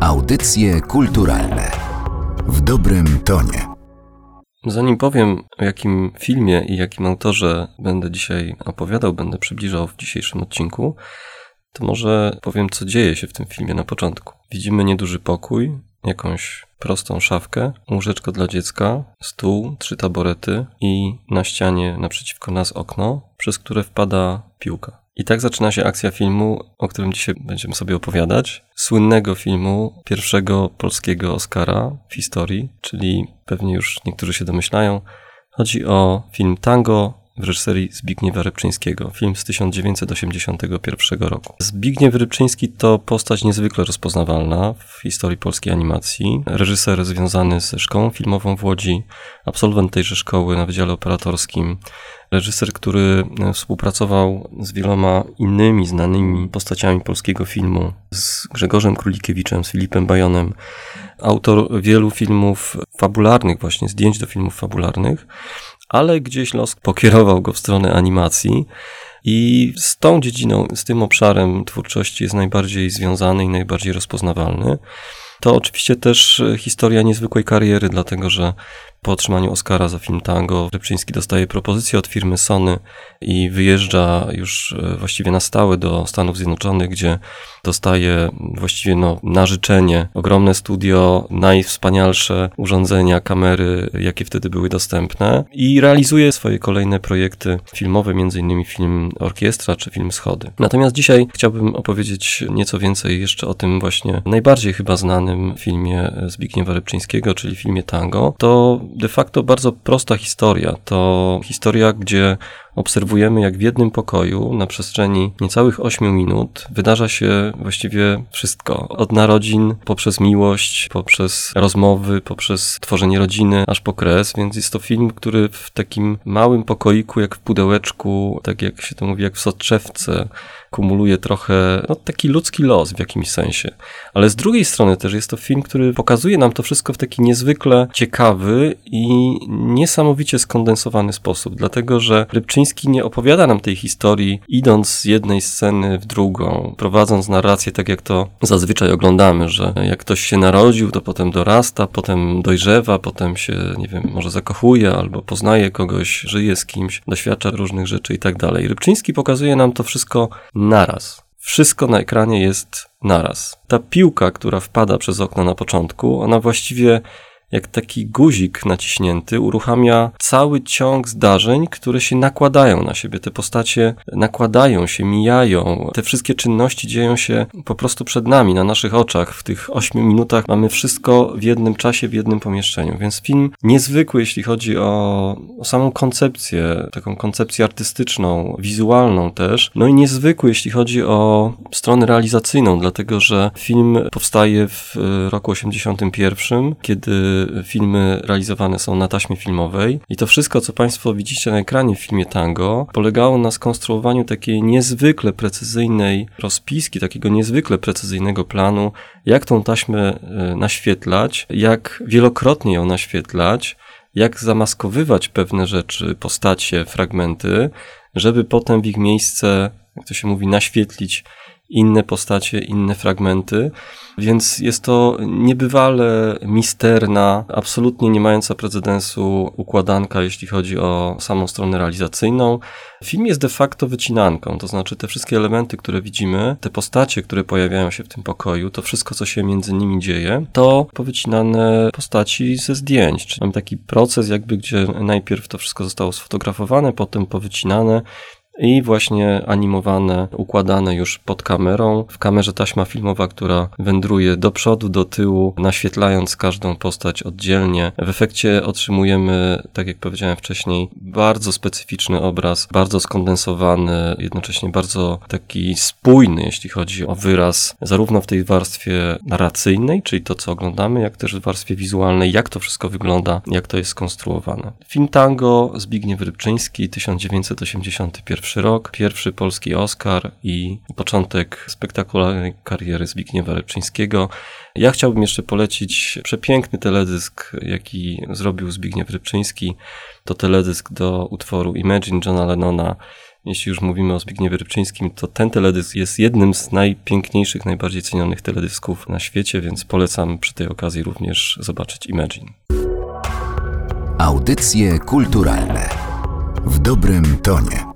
Audycje kulturalne w dobrym tonie. Zanim powiem, o jakim filmie i jakim autorze będę dzisiaj opowiadał, będę przybliżał w dzisiejszym odcinku, to może powiem, co dzieje się w tym filmie na początku. Widzimy nieduży pokój, jakąś prostą szafkę, łóżeczko dla dziecka, stół, trzy taborety i na ścianie naprzeciwko nas okno, przez które wpada piłka. I tak zaczyna się akcja filmu, o którym dzisiaj będziemy sobie opowiadać. Słynnego filmu, pierwszego polskiego Oscara w historii, czyli pewnie już niektórzy się domyślają. Chodzi o film Tango w reżyserii Zbigniewa Rybczyńskiego, film z 1981 roku. Zbigniew Rybczyński to postać niezwykle rozpoznawalna w historii polskiej animacji. Reżyser związany ze szkołą filmową w Łodzi, absolwent tejże szkoły na Wydziale Operatorskim, reżyser, który współpracował z wieloma innymi znanymi postaciami polskiego filmu, z Grzegorzem Królikiewiczem, z Filipem Bajonem, autor wielu filmów fabularnych, właśnie zdjęć do filmów fabularnych ale gdzieś los pokierował go w stronę animacji. I z tą dziedziną, z tym obszarem twórczości jest najbardziej związany i najbardziej rozpoznawalny. To oczywiście też historia niezwykłej kariery, dlatego że po otrzymaniu Oscara za film Tango Rybczyński dostaje propozycję od firmy Sony i wyjeżdża już e, właściwie na stałe do Stanów Zjednoczonych, gdzie dostaje właściwie no, na życzenie ogromne studio, najwspanialsze urządzenia, kamery, jakie wtedy były dostępne i realizuje swoje kolejne projekty filmowe, innymi film Orkiestra czy film Schody. Natomiast dzisiaj chciałbym opowiedzieć nieco więcej jeszcze o tym właśnie najbardziej chyba znanym filmie Zbigniewa Rybczyńskiego, czyli filmie Tango. To de facto bardzo prosta historia. To historia, gdzie obserwujemy, jak w jednym pokoju na przestrzeni niecałych 8 minut wydarza się właściwie wszystko. Od narodzin, poprzez miłość, poprzez rozmowy, poprzez tworzenie rodziny, aż po kres, więc jest to film, który w takim małym pokoiku, jak w pudełeczku, tak jak się to mówi, jak w soczewce, kumuluje trochę no, taki ludzki los w jakimś sensie. Ale z drugiej strony też jest to film, który pokazuje nam to wszystko w taki niezwykle ciekawy i niesamowicie skondensowany sposób, dlatego że Rybczyński nie opowiada nam tej historii idąc z jednej sceny w drugą, prowadząc narrację tak jak to zazwyczaj oglądamy, że jak ktoś się narodził, to potem dorasta, potem dojrzewa, potem się, nie wiem, może zakochuje albo poznaje kogoś, żyje z kimś, doświadcza różnych rzeczy i tak dalej. Rybczyński pokazuje nam to wszystko naraz. Wszystko na ekranie jest naraz. Ta piłka, która wpada przez okno na początku, ona właściwie jak taki guzik naciśnięty, uruchamia cały ciąg zdarzeń, które się nakładają na siebie. Te postacie nakładają się, mijają. Te wszystkie czynności dzieją się po prostu przed nami, na naszych oczach. W tych ośmiu minutach mamy wszystko w jednym czasie, w jednym pomieszczeniu. Więc film niezwykły, jeśli chodzi o, o samą koncepcję, taką koncepcję artystyczną, wizualną też. No i niezwykły, jeśli chodzi o stronę realizacyjną, dlatego że film powstaje w roku 81, kiedy filmy realizowane są na taśmie filmowej. I to wszystko, co Państwo widzicie na ekranie w filmie Tango, polegało na skonstruowaniu takiej niezwykle precyzyjnej rozpiski, takiego niezwykle precyzyjnego planu, jak tą taśmę e, naświetlać, jak wielokrotnie ją naświetlać, jak zamaskowywać pewne rzeczy, postacie, fragmenty, żeby potem w ich miejsce, jak to się mówi, naświetlić inne postacie, inne fragmenty, więc jest to niebywale misterna, absolutnie nie mająca precedensu układanka, jeśli chodzi o samą stronę realizacyjną. Film jest de facto wycinanką, to znaczy te wszystkie elementy, które widzimy, te postacie, które pojawiają się w tym pokoju, to wszystko, co się między nimi dzieje, to powycinane postaci ze zdjęć. Czyli mamy taki proces, jakby gdzie najpierw to wszystko zostało sfotografowane, potem powycinane i właśnie animowane, układane już pod kamerą. W kamerze taśma filmowa, która wędruje do przodu, do tyłu, naświetlając każdą postać oddzielnie. W efekcie otrzymujemy, tak jak powiedziałem wcześniej, bardzo specyficzny obraz, bardzo skondensowany, jednocześnie bardzo taki spójny, jeśli chodzi o wyraz, zarówno w tej warstwie narracyjnej, czyli to, co oglądamy, jak też w warstwie wizualnej, jak to wszystko wygląda, jak to jest skonstruowane. Film Tango Zbigniew Rybczyński, 1981 pierwszy rok, pierwszy polski Oscar i początek spektakularnej kariery Zbigniewa Rybczyńskiego. Ja chciałbym jeszcze polecić przepiękny teledysk, jaki zrobił Zbigniew Rybczyński. To teledysk do utworu Imagine Johna Lennona jeśli już mówimy o Zbigniewie Rybczyńskim, to ten teledysk jest jednym z najpiękniejszych, najbardziej cenionych teledysków na świecie, więc polecam przy tej okazji również zobaczyć Imagine. Audycje kulturalne w dobrym tonie.